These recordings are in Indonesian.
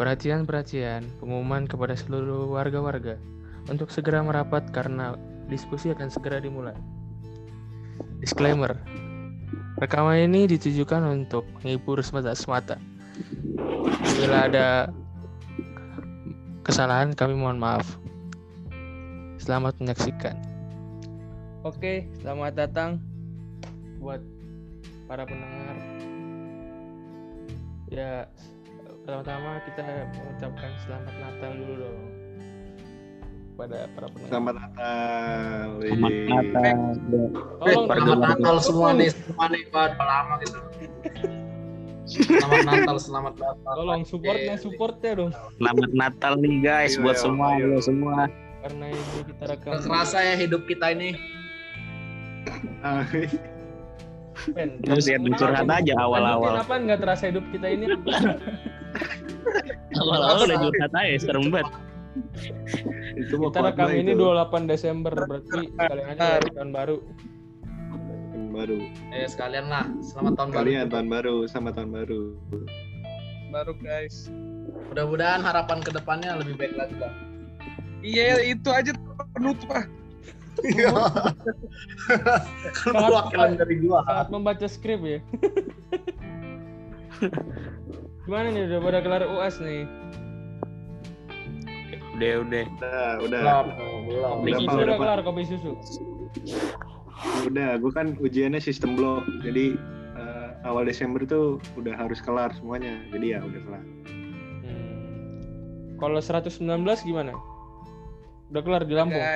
Perhatian, perhatian, pengumuman kepada seluruh warga-warga untuk segera merapat karena diskusi akan segera dimulai. Disclaimer, rekaman ini ditujukan untuk menghibur semata-semata. Bila ada kesalahan, kami mohon maaf. Selamat menyaksikan. Oke, selamat datang buat para pendengar. Ya, pertama-tama kita mengucapkan selamat Natal dulu dong pada para pendengar. Selamat Natal. Selamat. Natal. Tolong Warga Selamat. Natal semua nih, semua nih, Pak. Udah lama gitu. Selamat Natal, selamat Natal. tolong supportnya supportnya dong. Selamat Natal nih guys Ayo, buat ayo, semua, ayo. semua. Karena ini kita rekam. Kerasa ya hidup kita ini. Ben, Terus ya curhat aja awal-awal. apa nggak terasa hidup kita ini? Awal-awal udah curhat aja serem banget. itu mau Kita rekam ini itu. 28 Desember berarti sekalian aja dari tahun baru. Tahun baru. Eh sekalian lah, selamat tahun Kalian baru. tahun baru sama tahun baru. baru guys. Mudah-mudahan harapan ke depannya lebih baik lagi lah. Iya itu aja penutup ah. Kan perwakilan dari gua. Saat membaca skrip ya. Gimana nih udah pada kelar UAS nih? Udah udah. Udah, udah. Belum, belum. Kopi Udah, udah udah, kelar kopi susu. Udah, gue kan ujiannya sistem blok. Jadi eh, awal Desember tuh udah harus kelar semuanya. Jadi ya udah kelar. Hmm. Kalau 119 gimana? Udah kelar di Lampung.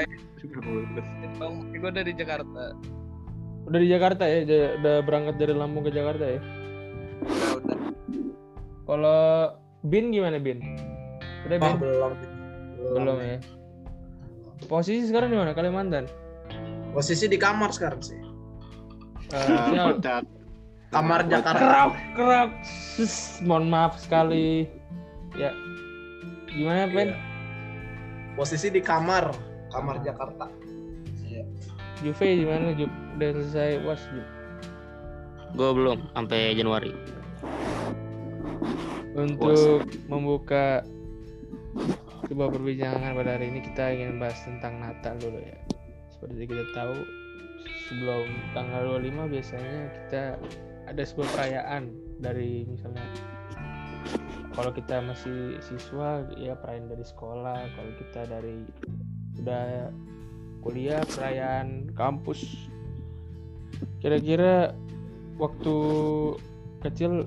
Lulus. gue dari Jakarta. Udah di Jakarta ya, udah, udah berangkat dari Lampung ke Jakarta ya. Udah udah. Kalau Bin gimana Bin? Udah Oh, Bin? belum. Belum ya. Posisi sekarang di mana? Kalimantan. Posisi di kamar sekarang sih. Eh, Ah, kocak. Kamar. Jakarta. kerap kerap Sus, mohon maaf sekali ya gimana Ben Iya. Posisi di kamar, kamar Jakarta. Iya. Juve gimana Jup udah selesai was Jup Gue belum sampai Januari. Untuk membuka sebuah perbincangan pada hari ini kita ingin bahas tentang Natal dulu ya. Seperti kita tahu sebelum tanggal 25 biasanya kita ada sebuah perayaan dari misalnya kalau kita masih siswa ya perayaan dari sekolah kalau kita dari udah kuliah perayaan kampus. Kira-kira waktu kecil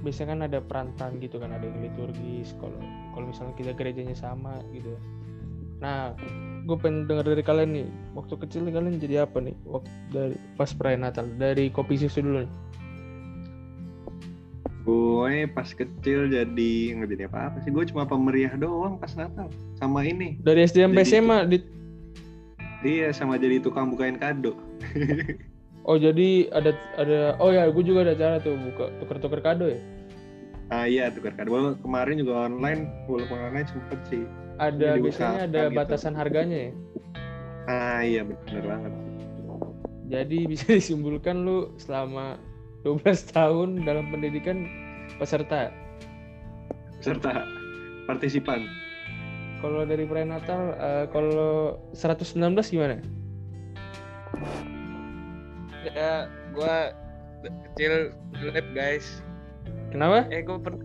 biasanya kan ada perantan gitu kan ada yang liturgis kalau kalau misalnya kita gerejanya sama gitu nah gue pengen dengar dari kalian nih waktu kecil kalian jadi apa nih waktu dari pas perayaan Natal dari kopi susu dulu nih Gue pas kecil jadi nggak jadi apa-apa sih. Gue cuma pemeriah doang pas Natal. Sama ini. dari SD sampai SMA di Iya, sama jadi tukang bukain kado. oh jadi ada ada oh ya gue juga ada cara tuh buka tuker-tuker kado ya Ah iya, tukar kado. Kemarin juga online, walaupun online sempet sih. ada Jadi biasanya ada gitu. batasan harganya ya Ah iya, bener banget. jadi bisa disimpulkan lu selama 12 tahun dalam pendidikan peserta Serta partisipan. Kalau dari perayaan Natal, eh, kalau 119 gimana? Ya gue kecil lab guys. Kenapa? Eh gue pernah.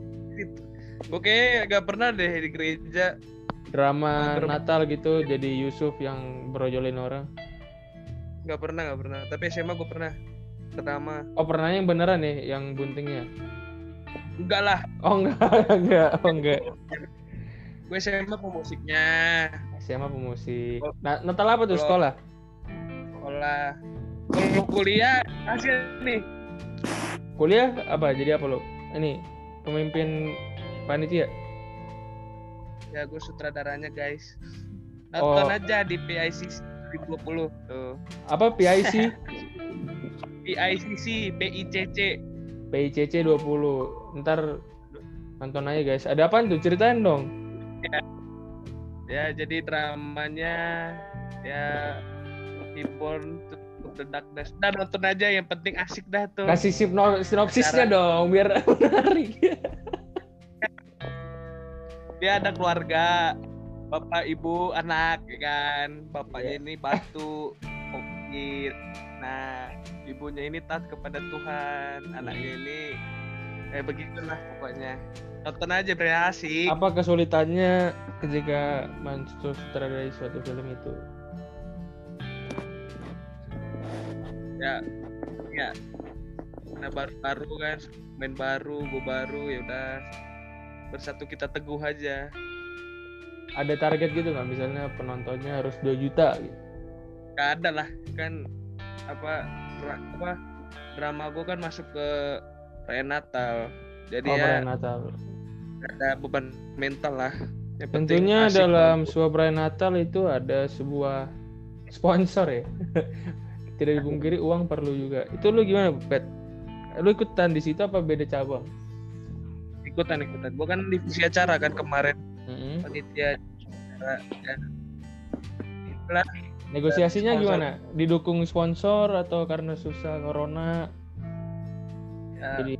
Gue kayak gak pernah deh di gereja. Drama Terus- Natal gitu, jadi Yusuf yang berojolin orang. Gak pernah gak pernah. Tapi SMA gue pernah. Pertama. Oh pernah yang beneran nih, yang buntingnya? Enggak lah. Oh enggak, enggak, oh enggak. Gue SMA pemusiknya. SMA pemusik. Nah, Natal apa tuh sekolah? Sekolah. Kalau kuliah hasil nih. Kuliah apa? Jadi apa lo? Ini pemimpin panitia. Ya gue sutradaranya guys. Nonton Oh. aja di PICC 2020 tuh. Apa PIC? PICC, PICC. PICC 20. Ntar nonton aja guys. Ada apa tuh? Ceritain dong. Ya jadi dramanya ya Reborn to the Darkness. Udah nonton aja yang penting asik dah tuh. Kasih sinop- sinopsisnya Cara- dong, biar menarik. dia ada keluarga bapak ibu anak ya kan bapaknya ini batu kokir nah ibunya ini taat kepada Tuhan anaknya ini kayak begitulah pokoknya nonton aja bre asik Apa kesulitannya ketika mensutradarai suatu film itu? Ya ya karena baru-baru kan main baru gue baru ya udah bersatu kita teguh aja Ada target gitu nggak? Misalnya penontonnya harus 2 juta gitu. gak ada lah kan apa apa drama gue kan masuk ke perayaan Natal jadi Oh, ya perayaan Natal. ada beban mental lah Yang Tentunya dalam sebuah perayaan Natal itu ada sebuah sponsor ya. Tidak dipungkiri uang perlu juga. Itu lu gimana, Pet? Lu ikutan di situ apa beda cabang? ikutan ikutan gue kan divisi acara kan kemarin Mm-mm. panitia acara ya. Itulah, Negosiasinya Sponsor. gimana? Didukung sponsor atau karena susah corona ya, jadi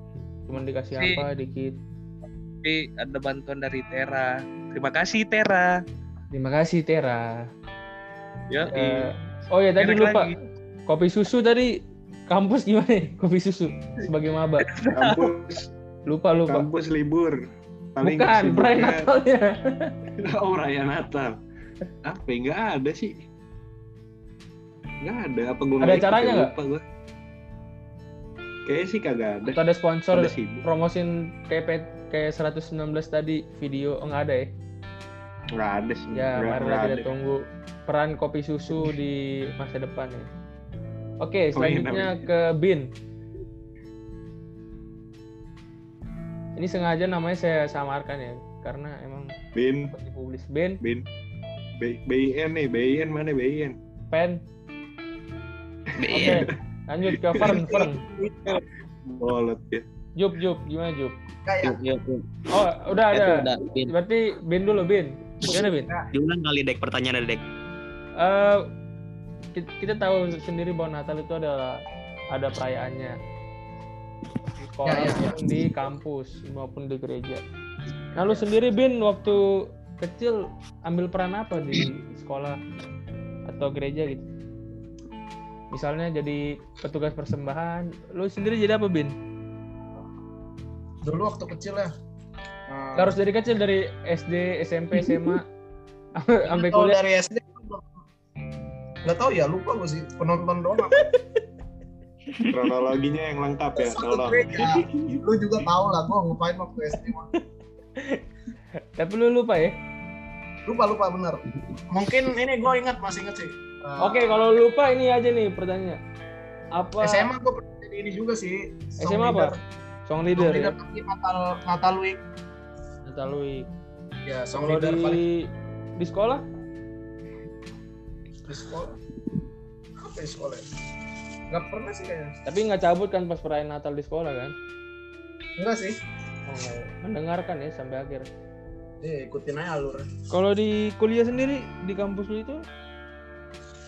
cuma dikasih Si- apa dikit? tapi ada bantuan dari Tera terima kasih Tera Terima kasih Tera. ya Eh, oh ya tadi Enak lupa lagi. Kopi susu tadi kampus gimana? ya? Kopi susu sebagai maba. Kampus Lupa lupa. kampus libur. Paling Bukan, perayaan Natalnya. Oh, raya Natal. Apa ya? Nggak ada sih. Nggak ada. Apa gue Ada acaranya nggak? Lupa gue. Kayaknya sih kagak ada. Atau ada sponsor Ada promosin kayak kayak 119 tadi video oh, nggak ada ya? Nggak ada sih. Ya, mari kita tunggu peran kopi susu di masa depan ya. Oke, Oh, iya, selanjutnya namanya. ke Bin. Ini sengaja namanya saya samarkan ya, karena emang Bin, seperti publis Bin, Bin. B- BIN nih, BIN mana BIN? Pen. Oke, lanjut ke Fern, Fern. Bolot ya. Jup, Jup, gimana Jup? Kayak. Oh, udah ada. udah, Bin. Berarti Bin dulu, Bin. Gimana Bin? Diulang kali dek pertanyaan dek. Eh, kita, kita tahu sendiri bahwa Natal itu adalah ada perayaannya di sekolah Ya, ya, ya. di kampus maupun di gereja. Nah lu sendiri Bin waktu kecil ambil peran apa di sekolah atau gereja gitu? Misalnya jadi petugas persembahan, lu sendiri jadi apa Bin? dulu waktu kecil ya. Nah, Harus dari kecil dari SD, SMP, SMA, sampai kuliah. dari SD nggak tahu ya lupa gue sih penonton doang Kronologinya yang lengkap ya, tolong. gereja lu juga tahu lah gue ngapain waktu SD. Tapi lu lupa ya? lupa lupa bener mungkin ini gue ingat masih ingat sih Eh, Oke, kalau lupa ini aja nih pertanyaannya. Apa SMA gue pernah jadi ini juga sih song SMA apa? leader. Song Song leader leader ya? tapi Natal Natal Week Natal Week. ya song Kalau leader paling di di sekolah? Di sekolah apa di sekolah ya? nggak pernah sih kayaknya Tapi nggak cabut kan pas perayaan Natal di sekolah kan? enggak sih Oh, nggak ya. Mendengarkan ya sampai akhir. Iya, ikutin aja alur. Kalau di kuliah sendiri di kampus lu itu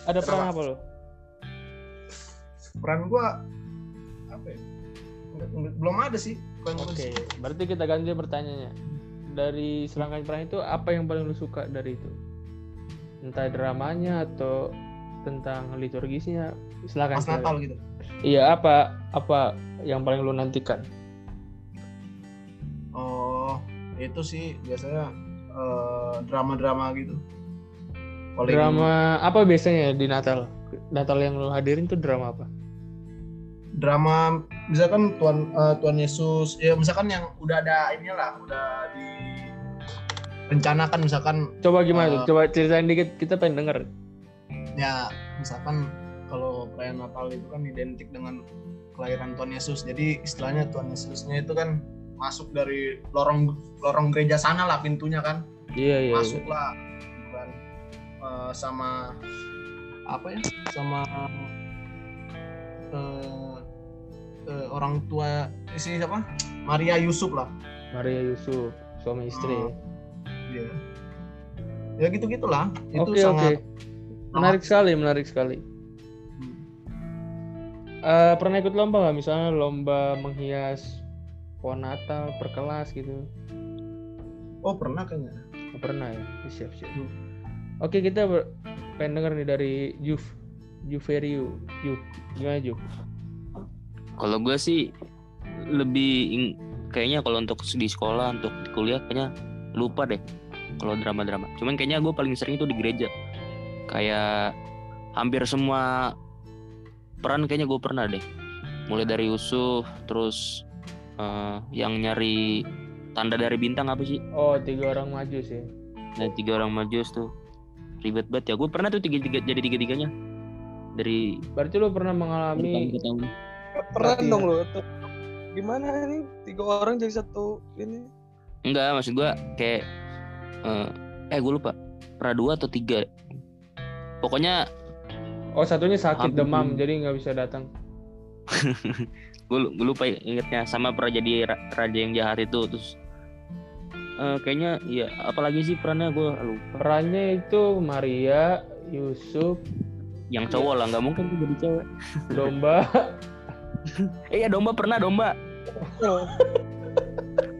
ada peran Kenapa? apa lo? Peran gua apa ya? Belum ada sih. Peran Oke, sih. berarti kita ganti pertanyaannya. Dari serangkaian peran itu apa yang paling lu suka dari itu? Entah dramanya atau tentang liturgisnya. Silakan. Pas. Natal gitu. Iya, apa apa yang paling lu nantikan? Oh, itu sih biasanya eh, drama-drama gitu. Paling Drama apa biasanya di Natal? Natal yang lu hadirin tuh drama apa? drama misalkan Tuhan eh, Tuhan Yesus ya misalkan yang udah ada inilah udah di rencanakan misalkan Coba gimana tuh? Eh. Coba ceritain dikit, kita pengen denger. ya misalkan kalau perayaan Natal itu kan identik dengan kelahiran Tuhan Yesus jadi istilahnya Tuhan Yesusnya itu kan masuk dari lorong lorong gereja sana lah pintunya kan Iya, iya. iya. masuklah gitu kan Eh, sama apa ya sama eh, eh, orang tua istri siapa Maria Yusuf lah Maria Yusuf, suami istri. Oh. Iya. ya gitu gitulah itu oke. sangat Menarik sekali, menarik sekali. Eh, pernah ikut lomba nggak? Misalnya lomba menghias pohon Natal per kelas gitu. Oh pernah kayaknya. Oh, pernah ya siap siap Hmm. oke kita ber- pengen denger nih dari Juf Juverio Juf gimana Juf Kalau gue sih lebih ing- kayaknya kalau untuk di sekolah untuk di kuliah kayaknya lupa deh kalau drama-drama. Cuman kayaknya gue paling sering itu di gereja. Kayak hampir semua peran kayaknya gue pernah deh. Mulai dari Yusuf, terus eh, yang nyari tanda dari bintang apa sih? oh tiga orang maju sih Dari tiga orang majus tuh ribet banget ya. Gue pernah tuh tiga, tiga jadi tiga tiganya dari berarti lu pernah tahun mengalami ke tahun. Keren Berarti dong ya. lo. tuh. Gimana ini tiga orang jadi satu ini? Enggak, maksud gua kayak eh eh gue lupa pernah dua atau tiga. Pokoknya oh satunya sakit Hampir demam jadi nggak bisa datang gue lupa ingetnya sama pernah jadi ra- raja yang jahat itu terus eh, kayaknya ya apalagi sih perannya gue lupa. perannya itu Maria Yusuf Yang cowok lah nggak mungkin tuh jadi cewek. domba Eh ya domba pernah domba.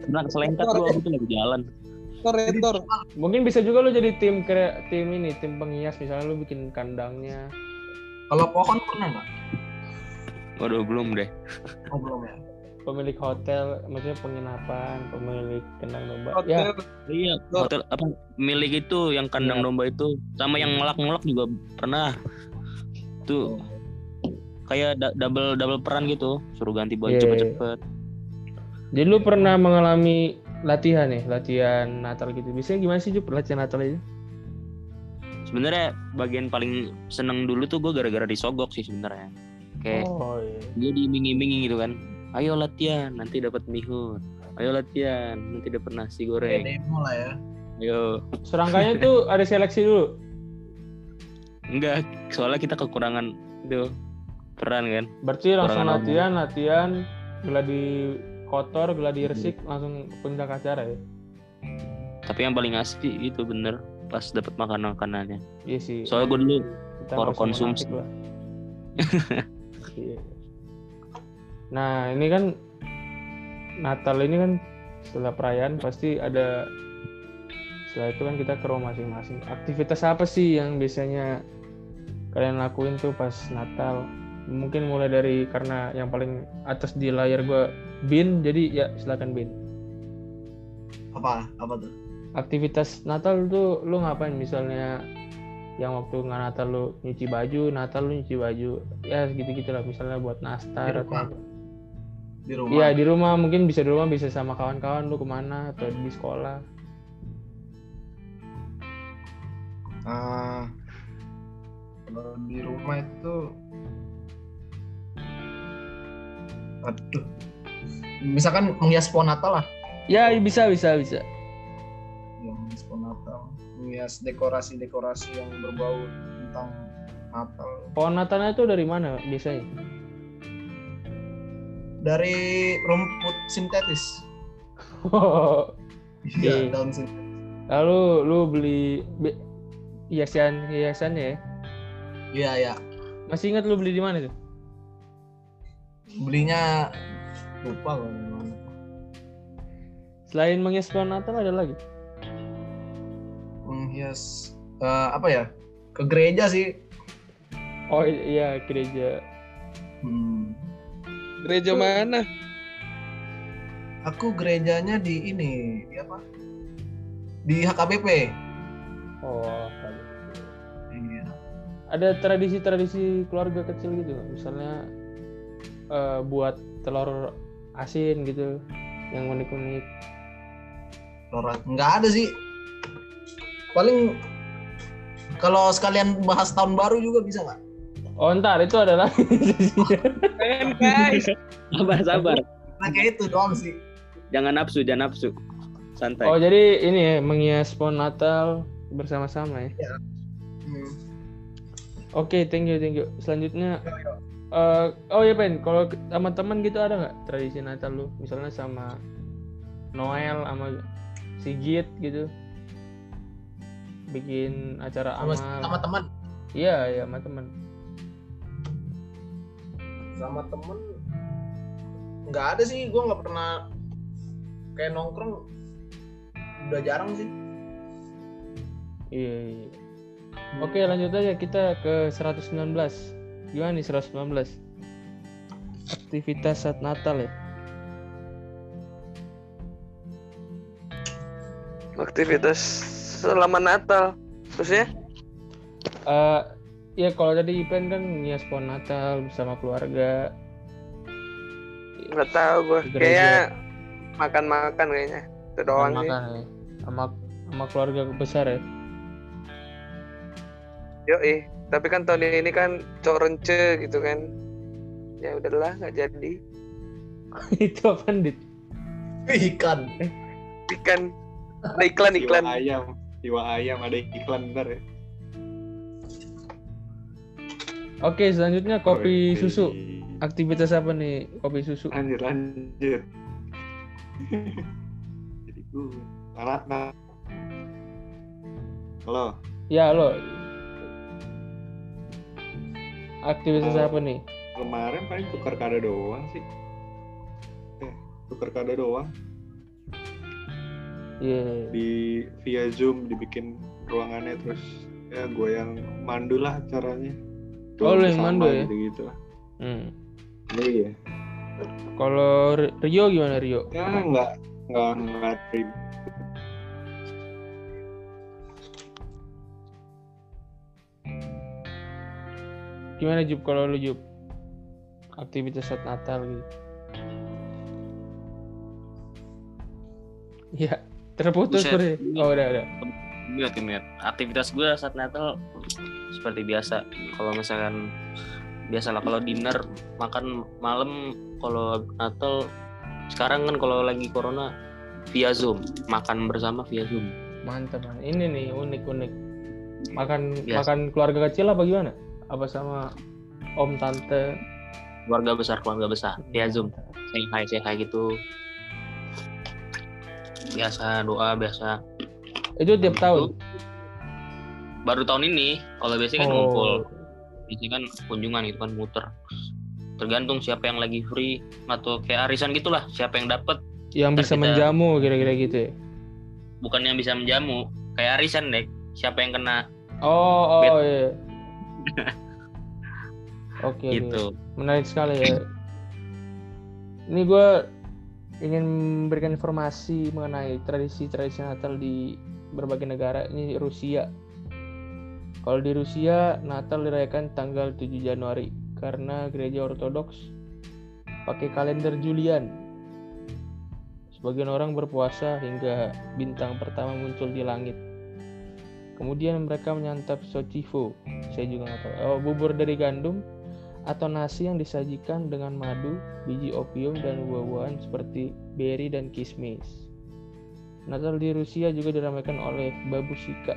Pernah keselengkat gue waktu itu lagi jalan. Koridor. mungkin bisa juga lu jadi tim kre- tim ini tim penghias misalnya lu bikin kandangnya Kalau pohon pernah nggak? Waduh belum deh. Oh belum ya. pemilik hotel maksudnya penginapan pemilik kandang domba ya Hotel. Iya hotel apa milik itu yang kandang Iya. domba itu sama yang ngelak-ngelak juga pernah. Tuh kayak da- double double peran gitu suruh ganti baju Iya. cepet-cepet jadi lu pernah mengalami latihan nih latihan Natal gitu. Biasanya gimana sih Jup latihan Natal itu sebenarnya bagian paling seneng dulu tuh gue gara-gara disogok sih sebenarnya. Kayak oh iya. dia diiming-iming gitu kan. Ayo latihan nanti dapat mihun ayo latihan nanti dapat nasi goreng. Demo lah ya. ayo. Serangkanya tuh ada seleksi dulu? Enggak soalnya kita kekurangan itu. Peran kan. Berarti langsung Kurang latihan latihan gladi kotor gladi resik langsung puncak acara ya. Tapi yang paling sih itu bener pas dapat makanan makanannya iya sih. Soalnya gue dulu kita for konsumsi. Iya. nah ini kan Natal ini kan setelah perayaan pasti ada setelah itu kan kita ke rumah masing-masing. Aktivitas apa sih yang biasanya kalian lakuin tuh pas Natal? Mungkin mulai dari karena yang paling atas di layar gua Bin jadi ya silakan Bin Apa? Apa tuh? aktivitas Natal tuh lu ngapain misalnya yang waktu nggak Natal lu nyuci baju Natal lu nyuci baju ya gitu gitu lah misalnya buat nastar Di atau rumah. apa. Di rumah. Iya di rumah mungkin bisa di rumah bisa sama kawan-kawan lu ke mana atau di sekolah Ah, kalau di rumah itu aduh misalkan menghias pohon Natal lah. Ya bisa bisa bisa. Ya, menghias pohon Natal. Menghias dekorasi-dekorasi yang berbau tentang Natal. Pohon Natalnya tuh dari mana biasanya? Dari rumput sintetis. Iya. iya. daun sintetis. Lalu lu beli be- hiasan hiasannya ya? Iya ya masih ingat lu beli di mana tuh belinya lupa kalau di mana selain menghias pohon Natal ada lagi menghias eh, apa ya ke gereja sih oh iya gereja Hmm. Gereja mana? Aku gerejanya di ini, di apa? Di HKBP. oh Iya. ada tradisi-tradisi keluarga kecil gitu misalnya eh, buat telur asin gitu yang unik-unik Lorat. Nggak ada sih. Paling kalau sekalian bahas tahun baru juga bisa nggak? oh ntar itu ada lagi sabar sabar Nah kayak itu doang sih. jangan nafsu jangan nafsu santai oh jadi ini ya menghias pohon Natal bersama-sama ya Hmm. oke thank you thank you selanjutnya eh, oh ya pen kalau ke- sama teman gitu ada nggak tradisi Natal lu misalnya sama Noel sama Sigit gitu bikin acara Sama, amal sama teman. iya iya sama teman Sama temen nggak ada sih. Gue nggak pernah kayak nongkrong. udah jarang sih. Iya, iya. Oke, lanjut aja kita ke 119. Gimana nih 119? Aktivitas saat Natal ya? Aktivitas selama Natal. Terusnya? Eh, ya kalau tadi event kan ngias pohon Natal bersama keluarga. Nggak tahu gue. Kayaknya makan-makan kayaknya. Itu doang sih. makan ya. Sama sama keluarga besar ya. Yoi. Tapi kan tahun ini kan cok rence gitu kan. Ya udahlah nggak jadi. Itu apa dit? Ikan. Ikan. Ada iklan iklan. Jiwa ayam, jiwa ayam ada iklan ntar ya. Oke, selanjutnya kopi Oke. susu. Aktivitas apa nih kopi susu? Lanjut, lanjut. Jadi gue nah. Halo, Ya lo. Aktivitas Eh, apa nih? kemarin paling tukar kado doang sih. Eh, tukar kado doang Iya. di via Zoom dibikin ruangannya terus ya gue yang mandu lah caranya. Oh, lu yang mandu ya? Gitu gitu lah. Hmm. Iya. Kalau R- Rio gimana Rio? Ya nggak nggak nggak Gimana Jup kalau lu Jup? Aktivitas saat Natal gitu. Iya, terputus Buset. Oh, udah, udah. Lihat lihat aktivitas gue saat Natal seperti biasa kalau misalkan biasa lah kalau dinner makan malam kalau Natal sekarang kan kalau lagi corona via zoom makan bersama via zoom Mantap. man. Ini nih unik-unik. Makan Biasa. makan keluarga kecil apa gimana? Apa sama om tante? keluarga besar keluarga besar via zoom Mantap. say hi say hi gitu biasa doa biasa Itu tiap tahun. baru tahun ini kalau biasanya kan Oh. ngumpul biasanya kan kunjungan gitu kan muter tergantung siapa yang lagi free atau kayak arisan gitulah siapa yang dapat Yang Ntar bisa kita- menjamu kira-kira gitu ya. bukan yang bisa menjamu kayak arisan deh siapa yang kena Oh, oh iya. Oke, oke. gitu menarik sekali ya. Ini gue ingin memberikan informasi mengenai tradisi-tradisi Natal di berbagai negara. Ini Rusia. Kalau di Rusia, Natal dirayakan tanggal 7 Januari karena gereja Ortodoks pakai kalender Julian. Sebagian orang berpuasa hingga bintang pertama muncul di langit. Kemudian mereka menyantap sochivo. Saya juga nggak tahu. Oh, bubur dari gandum atau nasi yang disajikan dengan madu, biji opium, dan buah-buahan seperti beri dan kismis. Natal di Rusia juga diramaikan oleh babushka,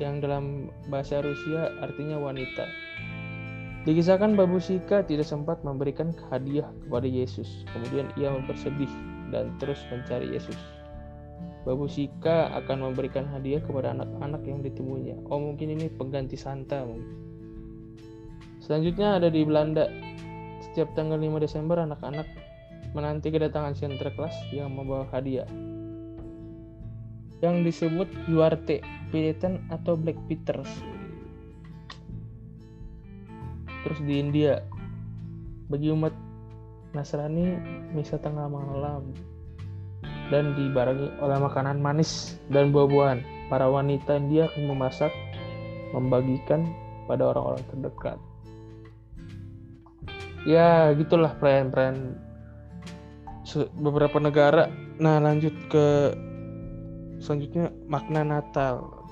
yang dalam bahasa Rusia artinya wanita. Dikisahkan babushka tidak sempat memberikan hadiah kepada Yesus, kemudian ia bersedih dan terus mencari Yesus. Babushka akan memberikan hadiah kepada anak-anak yang ditemuinya. Oh mungkin ini pengganti Santa mungkin. Selanjutnya ada di Belanda. Setiap tanggal 5 Desember anak-anak menanti kedatangan Sinterklas yang membawa hadiah. Yang disebut Juarte, Puritan atau Black Peters. Terus di India, bagi umat Nasrani, misa tengah malam dan dibarengi oleh makanan manis dan buah-buahan. Para wanita India akan memasak, membagikan pada orang-orang terdekat. Ya, gitulah perayaan-perayaan beberapa negara. Nah, lanjut ke selanjutnya makna Natal.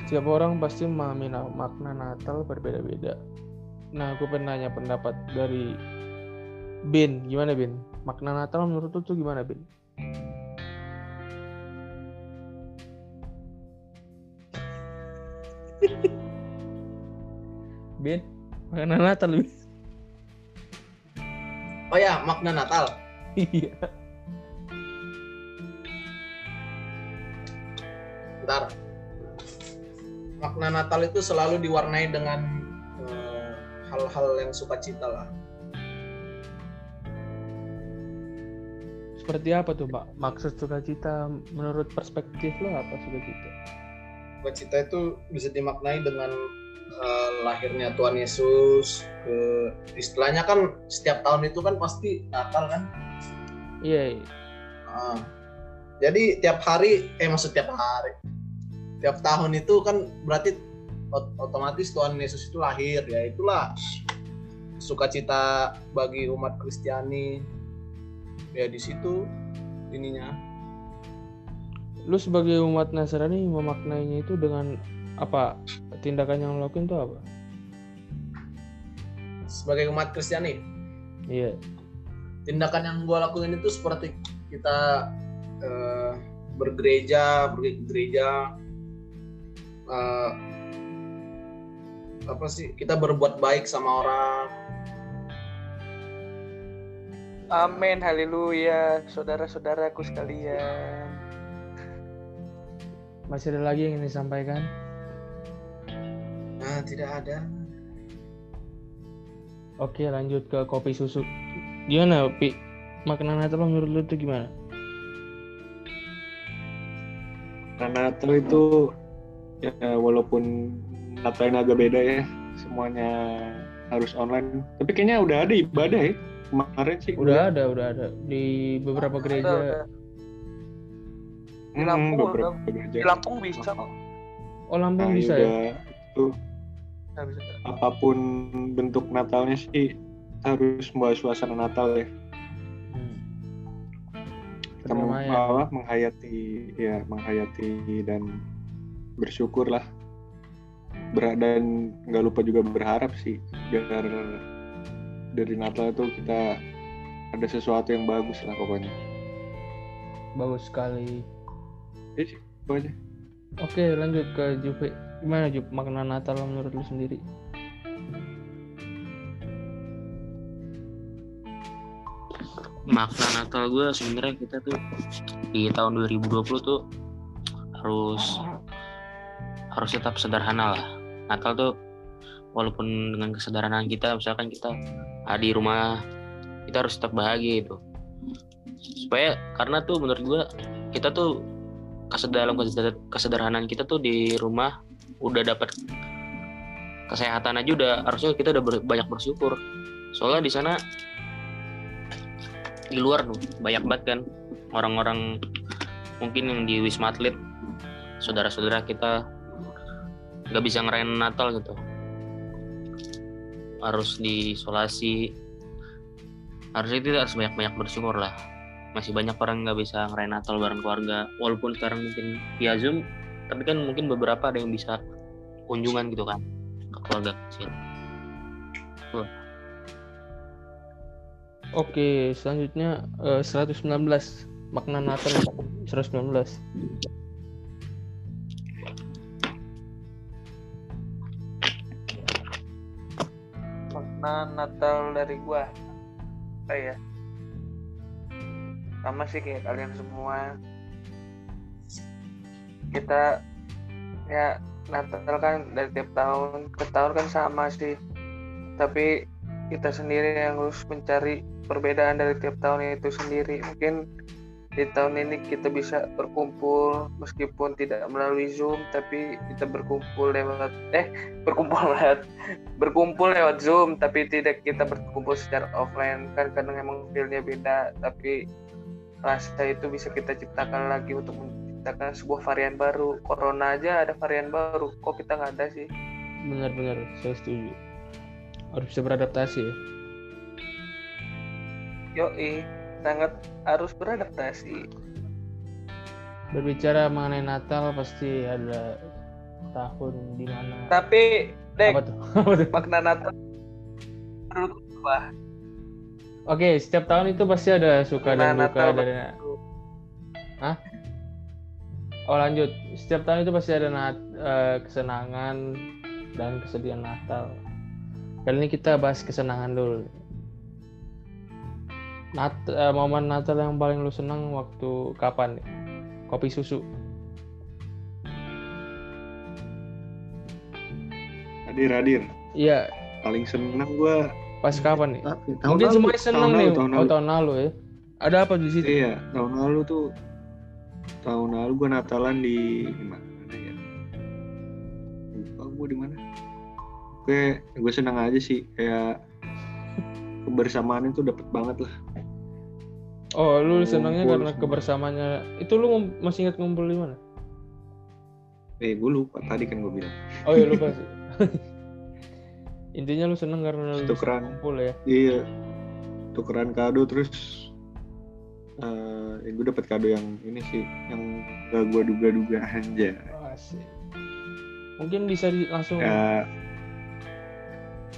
Setiap orang pasti memahami na- makna Natal berbeda-beda. Nah, aku pengen nanya pendapat dari Bin. Gimana, Bin? Makna Natal menurut lu tuh gimana, Bin? Bin, makna Natal, Bin. Oh ya, makna Natal. Iya. Bentar. Makna Natal itu selalu diwarnai dengan eh, hal-hal yang sukacita lah. Seperti apa tuh Pak? Maksud sukacita menurut perspektif lo apa sukacita? Sukacita itu bisa dimaknai dengan eh, lahirnya Tuhan Yesus ke istilahnya kan setiap tahun itu kan pasti Natal kan Iya, iya. Ah. jadi tiap hari eh maksud tiap hari tiap tahun itu kan berarti ot- otomatis Tuhan Yesus itu lahir ya itulah sukacita bagi umat Kristiani ya di situ ininya lu sebagai umat Nasrani memaknainya itu dengan apa? Tindakan yang lo lakuin itu apa? sebagai umat Kristiani Iya. tindakan yang gue lakuin itu seperti kita eh, bergereja pergi ke gereja eh, apa sih kita berbuat baik sama orang Amin, haleluya, saudara-saudaraku sekalian. Masih ada lagi yang ingin disampaikan? nah tidak ada Oke, lanjut ke kopi susu. Gimana, Pi? Makna Natal menurut lu itu gimana? Karena Natal itu ya walaupun Natalnya agak beda ya, semuanya harus online. Tapi kayaknya udah ada ibadah ya kemarin sih. Udah ada, udah ada di beberapa Ada, gereja. ada. di Hmm, Lampung beberapa gereja. Di Lampung bisa kok. Oh, Lampung Nah, bisa ya? udah itu bisa. apa pun bentuk Natalnya sih harus membawa suasana Natal ya. Hmm. Kita apa, menghayati ya menghayati dan bersyukur lah. Ber- dan nggak lupa juga berharap sih biar dari Natal itu kita ada sesuatu yang bagus lah pokoknya. Bagus sekali. Ya sih, aja. Oke, lanjut ke Jupe. Gimana Jup makna Natal menurut lu sendiri? makna Natal gue sebenarnya kita tuh di tahun 2020 tuh harus harus tetap sederhana lah Natal tuh walaupun dengan kesederhanaan kita misalkan kita ah, di rumah kita harus tetap bahagia itu supaya karena tuh menurut gue kita tuh kesederhanaan kesederhanaan kita tuh di rumah udah dapat kesehatan aja udah harusnya kita udah banyak bersyukur. Soalnya di sana di luar tuh banyak banget kan orang-orang mungkin yang di wisma atlet saudara-saudara kita nggak bisa ngerayain Natal gitu harus diisolasi. Harusnya itu harus banyak-banyak bersyukur lah. Masih banyak orang nggak bisa ngerayain Natal bareng keluarga. Walaupun sekarang mungkin via Zoom tapi kan mungkin beberapa ada yang bisa kunjungan gitu kan ke keluarga kecil. Oke, selanjutnya eh, 119 makna Natal 119. Natal dari gua. Apa ya? Sama sih kayak kalian semua. Kita ya Natal kan dari tiap tahun ke tahun kan sama sih. Tapi kita sendiri yang harus mencari perbedaan dari tiap tahun itu sendiri. Mungkin di tahun ini kita bisa berkumpul meskipun tidak melalui Zoom tapi kita berkumpul lewat eh berkumpul lewat berkumpul lewat Zoom tapi tidak kita berkumpul secara offline. Kan kadang emang feelnya beda tapi rasa itu bisa kita ciptakan lagi untuk menciptakan sebuah varian baru. Corona aja ada varian baru kok kita nggak ada sih? Benar-benar, saya setuju. Harus bisa beradaptasi ya. yoi sangat harus beradaptasi Berbicara mengenai Natal pasti ada tahun di mana. tapi dek Apa tuh? Makna Natal gua Oke, setiap tahun itu pasti ada suka dan duka Natal dari Oh lanjut, setiap tahun itu pasti ada nat- eh, kesenangan dan kesedihan Natal. Kali ini kita bahas kesenangan dulu. Nat eh, momen Natal yang paling lu senang waktu kapan? nih? Kopi susu. Hadir hadir. Iya, Paling seneng gua pas kapan nih? tahun Mungkin lalu, semuanya senang tahun nih. lalu, tahun oh, lalu. tahun lalu ya. Ada apa di situ? Iya, tahun lalu tuh tahun lalu gue Natalan di mana ya? Lupa gue di mana. Oke, gue senang aja sih kayak kebersamaan itu dapet banget lah. Oh, lu Ngumpul senangnya karena semua. kebersamaannya. Itu lu masih ingat ngumpul di mana? Eh, gue lupa tadi kan gue bilang. Oh iya lupa sih. Intinya lu seneng karena lu Tukeran. ngumpul ya. Iya, tukeran kado terus eh gue dapet kado yang ini sih, yang gak gue duga-duga aja. Asik. Mungkin bisa di- langsung Ya,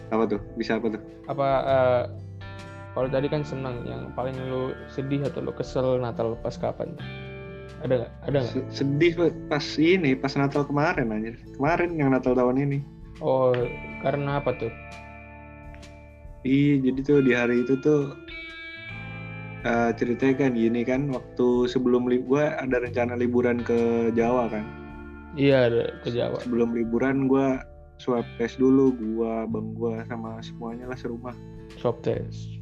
apa tuh? Bisa apa tuh? apa eh, kalau tadi kan senang yang paling lu sedih atau lu kesel Natal pas kapan? Ada nggak? Ada nggak? Se- Sedih pas ini, pas Natal kemarin aja. Kemarin yang Natal tahun ini. Oh, karena apa tuh? Iya, jadi tuh di hari itu tuh eh, ceritanya kan gini kan, waktu sebelum li gue ada rencana liburan ke Jawa kan. Iya, ke Jawa. Sebelum liburan gue swab test dulu, gue, bang gue sama semuanya lah serumah. Swab test.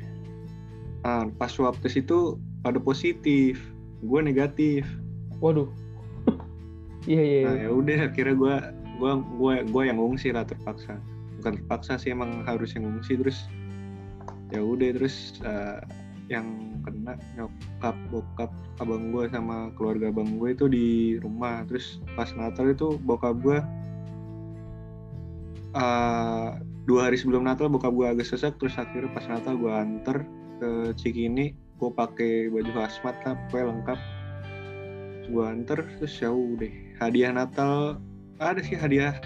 Nah, pas swab test itu pada positif, gue negatif. Waduh. Iya iya. Nah iya. ya udah, akhirnya gue, gue, gue, gue yang ngungsi lah terpaksa. Bukan terpaksa sih emang harus yang ngungsi terus. Ya udah terus eh, yang kena nyokap bokap abang gue sama keluarga abang gue itu di rumah terus pas Natal itu bokap gue eh, dua hari sebelum Natal bokap gue agak sesak terus akhirnya pas Natal gue anter ke Cikini gue pakai baju hazmat lah pokoknya lengkap. Gue anter terus ya udah hadiah Natal ada sih hadiah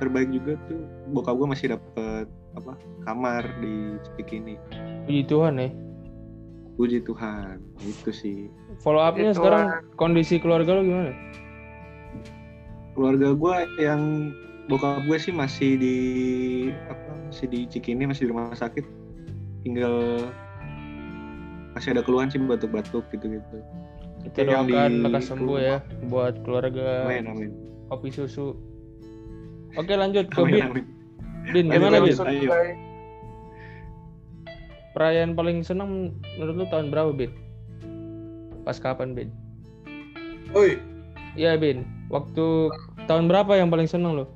terbaik juga tuh. Bokap gue masih dapet apa kamar di Cikini. Puji Tuhan ya. puji Tuhan itu sih. Follow up-nya sekarang kondisi keluarga lu gimana? keluarga gue yang bokap gue sih masih di apa masih di Cikini masih di rumah sakit. Tinggal masih ada keluhan sih batuk-batuk gitu-gitu Kita Yang di doakan lekas sembuh ya buat keluarga amin amin kopi susu. Oke lanjut ke amin Bin. amin Bin gimana Bin? Ayo. Perayaan paling senang menurut lu tahun berapa Bin? Pas kapan Bin? Oi, Iya Bin. Waktu tahun berapa yang paling senang lu?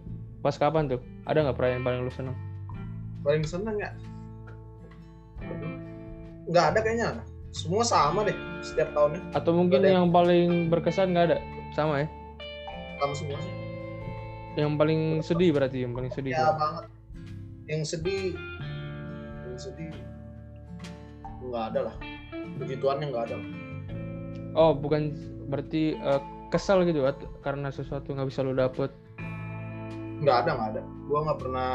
Pas kapan tuh? Ada nggak perayaan paling lu senang? paling seneng ya? Nggak ada kayaknya. Semua sama deh setiap tahunnya. Atau mungkin Ada. yang paling berkesan nggak ada? Sama ya? Sama semua sih. Yang paling sedih berarti yang paling sedih. Ya banget. Yang sedih, yang sedih nggak ada lah. Puji Tuhannya nggak ada. Oh bukan berarti eh, kesal gitu karena sesuatu nggak bisa lu dapet. Nggak ada, nggak ada. Gua nggak pernah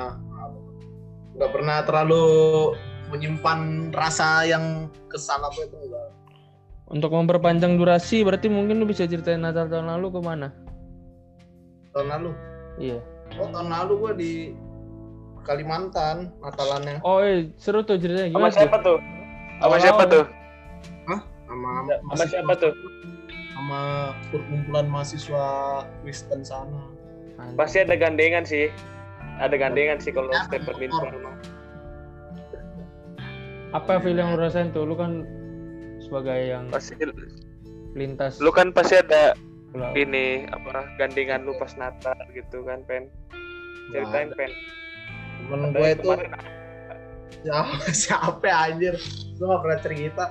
nggak pernah terlalu menyimpan rasa yang kesal apa itu enggak. Untuk memperpanjang durasi berarti mungkin lu bisa ceritain Natal tahun lalu ke mana? Tahun lalu. Iya. Oh tahun lalu gua di Kalimantan Natalannya Oh eh seru tuh ceritanya Sama siapa tuh? Sama siapa tuh? sama Sama siapa tuh? sama perkumpulan mahasiswa Kristen sana. Pasti ada gandengan sih. Ada gandengan sih kalau step badminton. Apa feel yang lu rasain tuh? Lu kan sebagai yang Pasti lintas lu kan pasti ada pulau. ini apa gandengan lu pas Natal gitu kan pen ceritain pen Temen gue itu kemarin siapa siapa ya, anjir? Gue gak pernah cerita.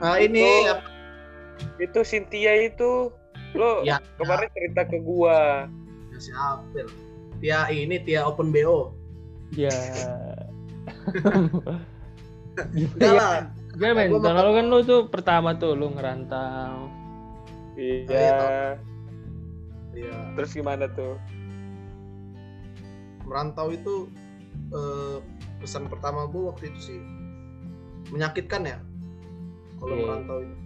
Nah ini itu Cynthia itu lo Ya, kemarin cerita ke gua ya, siapa? Tia ini Tia Open BO. Ya. Enggak lah. Gak men, tahun lalu kan lu tuh pertama tuh lu ngerantau. iya Iya. terus gimana tuh Merantau itu eh, pesan pertama gue waktu itu sih menyakitkan ya. Kalau Iya. merantau itu.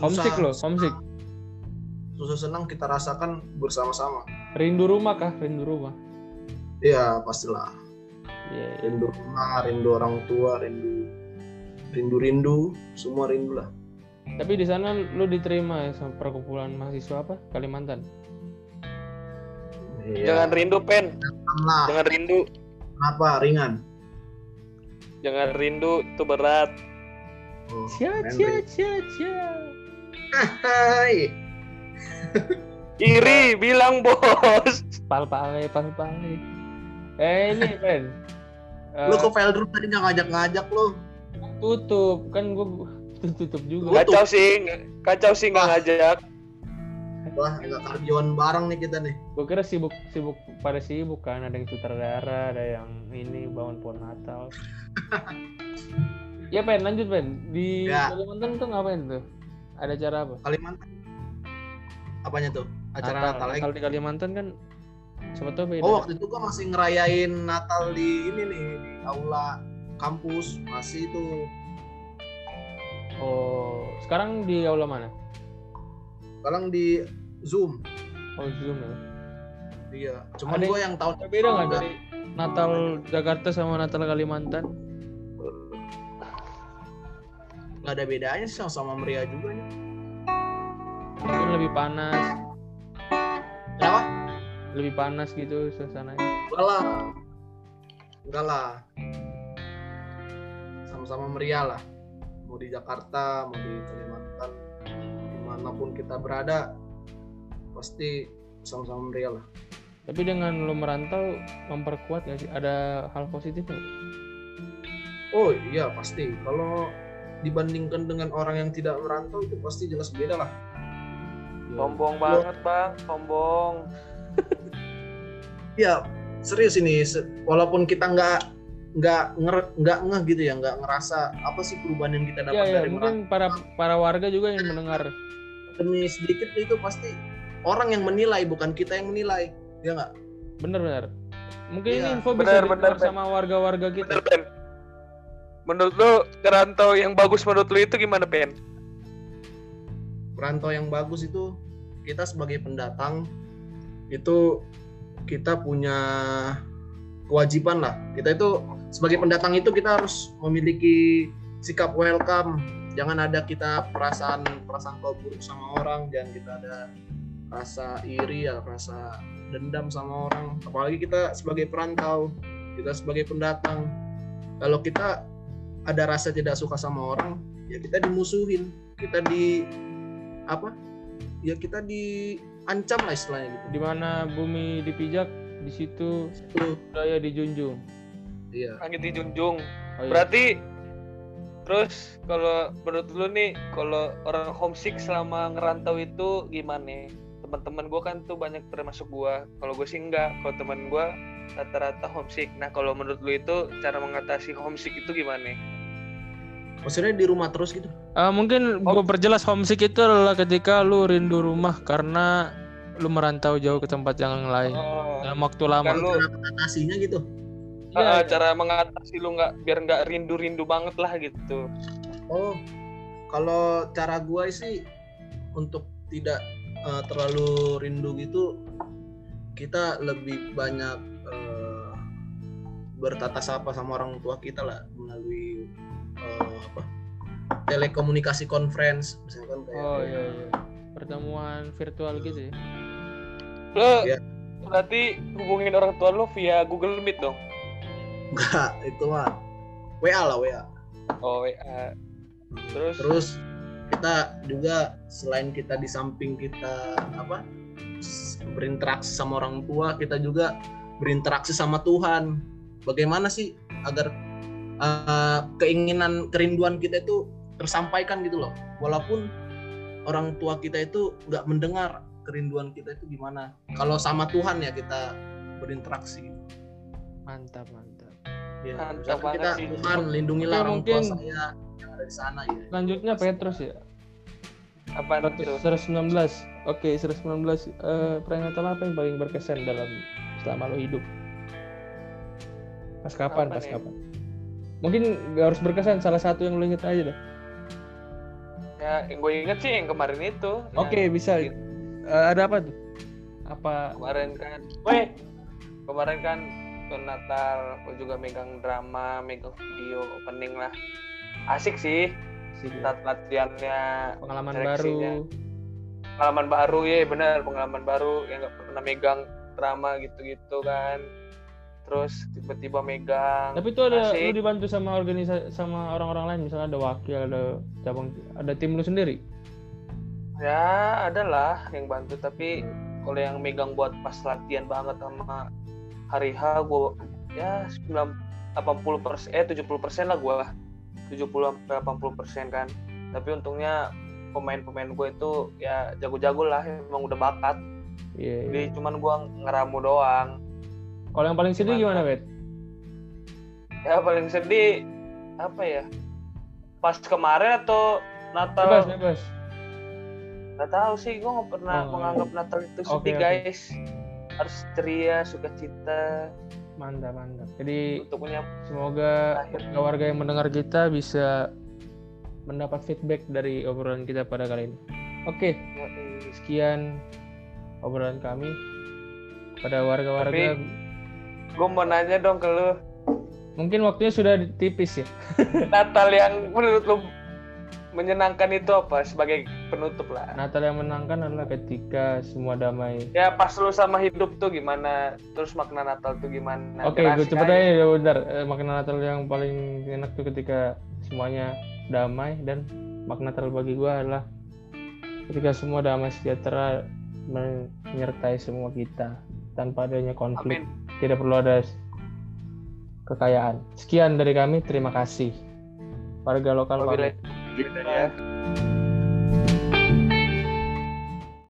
Homesick lo, homesick. Susah senang kita rasakan bersama-sama. Rindu rumah kah? Rindu rumah. Iya pastilah. Iya. iya. rindu rumah, rindu orang tua, rindu rindu-rindu, semua rindu lah. Tapi di sana lu diterima ya sama perkumpulan mahasiswa apa? Kalimantan. jangan Iya. rindu pen lah. jangan rindu Kenapa ringan? jangan rindu itu berat Oh, Cia cia cia cia. Hai. Iri bilang bos. Pal pale pal pale. Eh ini Ben. Eh, Lu ke file dulu tadi nggak ngajak-ngajak lu. tutup kan gue tutup juga. Kacau sih, kacau sih nggak ngajak. Wah, agak kardioan bareng nih kita nih. Gue kira sibuk sibuk pada sibuk kan ada yang sutradara, ada yang ini bangun pohon Natal. ya Ben lanjut Ben di Ya. Kalimantan tuh ngapain tuh? Ada cara apa? Kalimantan. Apanya tuh? Acara Natal, lagi. Natal di Kalimantan kan sebetulnya beda. Oh, waktu itu gua masih ngerayain Natal di ini nih, di aula kampus. Masih itu. Oh, sekarang di aula mana? Sekarang di Zoom. Oh, Zoom ya. Iya. Cuman Ada gua yang tahun beda nggak dari Natal Jakarta sama Natal Kalimantan? nggak ada bedanya sih sama-sama meriah juga nih. Mungkin lebih panas, Kenapa? Lebih panas gitu suasananya. Enggak lah. Enggak lah. Sama-sama meriah lah. Mau di Jakarta, mau di Kalimantan, di mana pun kita berada, pasti sama-sama meriah lah. Tapi dengan lo merantau memperkuat nggak sih? Ada hal positif nggak? Oh iya pasti. Kalau dibandingkan dengan orang yang tidak merantau itu pasti jelas beda lah. Sombong banget bang, sombong. Ya serius ini. se- Walaupun kita nggak nggak nger nggak ngeh gitu ya, nggak ngerasa apa sih perubahan yang kita dapat Ya, ya, dari mungkin para para warga juga yang mendengar. Demi sedikit itu pasti orang yang menilai bukan kita yang menilai. Ya nggak? Bener-bener. Mungkin ini Iya. info Bener, bisa bener, didengar sama warga-warga kita. Bener Ben. Menurut lu kerantau yang bagus menurut lu itu gimana Ben? Perantau yang bagus itu kita sebagai pendatang itu kita punya kewajiban lah. Kita itu sebagai pendatang itu kita harus memiliki sikap welcome. Jangan ada kita perasaan perasaan kau buruk sama orang, jangan kita ada rasa iri ya, rasa dendam sama orang. Apalagi kita sebagai perantau, kita sebagai pendatang. Kalau kita ada rasa tidak suka sama orang, ya kita dimusuhin, kita di apa? Ya kita diancam lah istilahnya gitu. Di mana bumi dipijak, di situ Itu, budaya dijunjung. iya. Langit dijunjung. Oh, iya. Berarti terus kalau menurut lu nih kalau orang homesick selama ngerantau itu gimana? Teman-teman gue kan tuh banyak termasuk gue. Kalau gue sih enggak. Kalau teman gue rata-rata homesick. Nah kalau menurut lu itu cara mengatasi homesick itu gimana? Maksudnya di rumah terus gitu. Ah, mungkin Oh. gue perjelas homesick itu adalah ketika lu rindu rumah karena lu merantau jauh ke tempat yang lain Oh, dalam waktu lama. Kan lu- Cara mengatasinya gitu. Iya, ah, iya. cara mengatasi lu nggak biar nggak rindu-rindu banget lah gitu. Oh, kalau cara gua sih untuk tidak eh, terlalu rindu gitu, kita lebih banyak eh, bertatap sapa sama orang tua kita lah melalui eh, apa telekomunikasi conference misalkan kayak Oh iya iya. Pertemuan virtual gitu ya. Lu Iya. berarti hubungin orang tua lu via Google Meet dong. enggak itu mah WA lah WA. Oh, WA. Terus, Terus kita juga selain kita di samping kita apa berinteraksi sama orang tua, kita juga berinteraksi sama Tuhan. Bagaimana sih agar uh, keinginan kerinduan kita itu tersampaikan gitu loh. Walaupun orang tua kita itu nggak mendengar kerinduan kita itu gimana. Kalau sama Tuhan ya kita berinteraksi. Mantap mantap. Ya, Mantap kita sih. Tuhan lindungilah Oke, orang mungkin- tua saya yang ada di sana ya. Selanjutnya Petrus ya. apaan itu? 119. Oke, 119 eh perayaan Natal apa yang paling berkesan dalam selama lo hidup? Pas kapan? Apa Pas nih? kapan? Mungkin gak harus berkesan, salah satu yang lo inget aja deh. Ya, yang gue inget sih yang kemarin itu. Oke, Yang bisa. gitu. Eh, ada apa tuh? Apa? Kemarin kan, weh, kemarin kan ke Natal, gue juga megang drama, megang video opening lah. Asik sih, saat latihannya, pengalaman seleksinya. baru. pengalaman baru ya benar, pengalaman baru yang nggak pernah megang drama gitu-gitu kan. Terus tiba-tiba megang Tapi itu ada Asik. lu dibantu sama organisasi sama orang-orang lain misalnya ada wakil, ada cabang, ada tim lu sendiri. ya ada lah yang bantu tapi kalau yang megang buat pas latihan banget sama hari H gue ya 9 80 persen eh 70 persen lah gue 70 sampai 80 persen kan tapi untungnya pemain-pemain gue itu ya jago-jago lah emang udah bakat Iya. iya. jadi cuman gue ngeramu doang Kalau yang paling sedih Gimana? Bet? ya paling sedih apa ya pas kemarin atau Natal Bebas, bebas. nggak tahu sih gue nggak pernah Oh, menganggap Natal itu sedih oke. guys harus ceria sukacita Mantap, mantap. Jadi untuk menyambut semoga akhir warga yang mendengar kita bisa mendapat feedback dari obrolan kita pada kali ini. Oke, sekian obrolan kami pada warga-warga. Gue mau nanya dong ke lu Mungkin waktunya sudah tipis ya. Natal yang menurut lu menyenangkan itu apa sebagai penutup lah Natal yang menangkan adalah ketika semua damai. ya pas lu sama hidup tuh gimana terus makna Natal tuh gimana Oke, Biar gue cepet aja. aja ya bentar. Eh, Makna Natal yang paling enak tuh ketika semuanya damai dan makna Natal bagi gue adalah ketika semua damai sejahtera menyertai semua kita tanpa adanya konflik. amin Tidak perlu ada kekayaan. Sekian dari kami, terima kasih. Warga lokal pamit.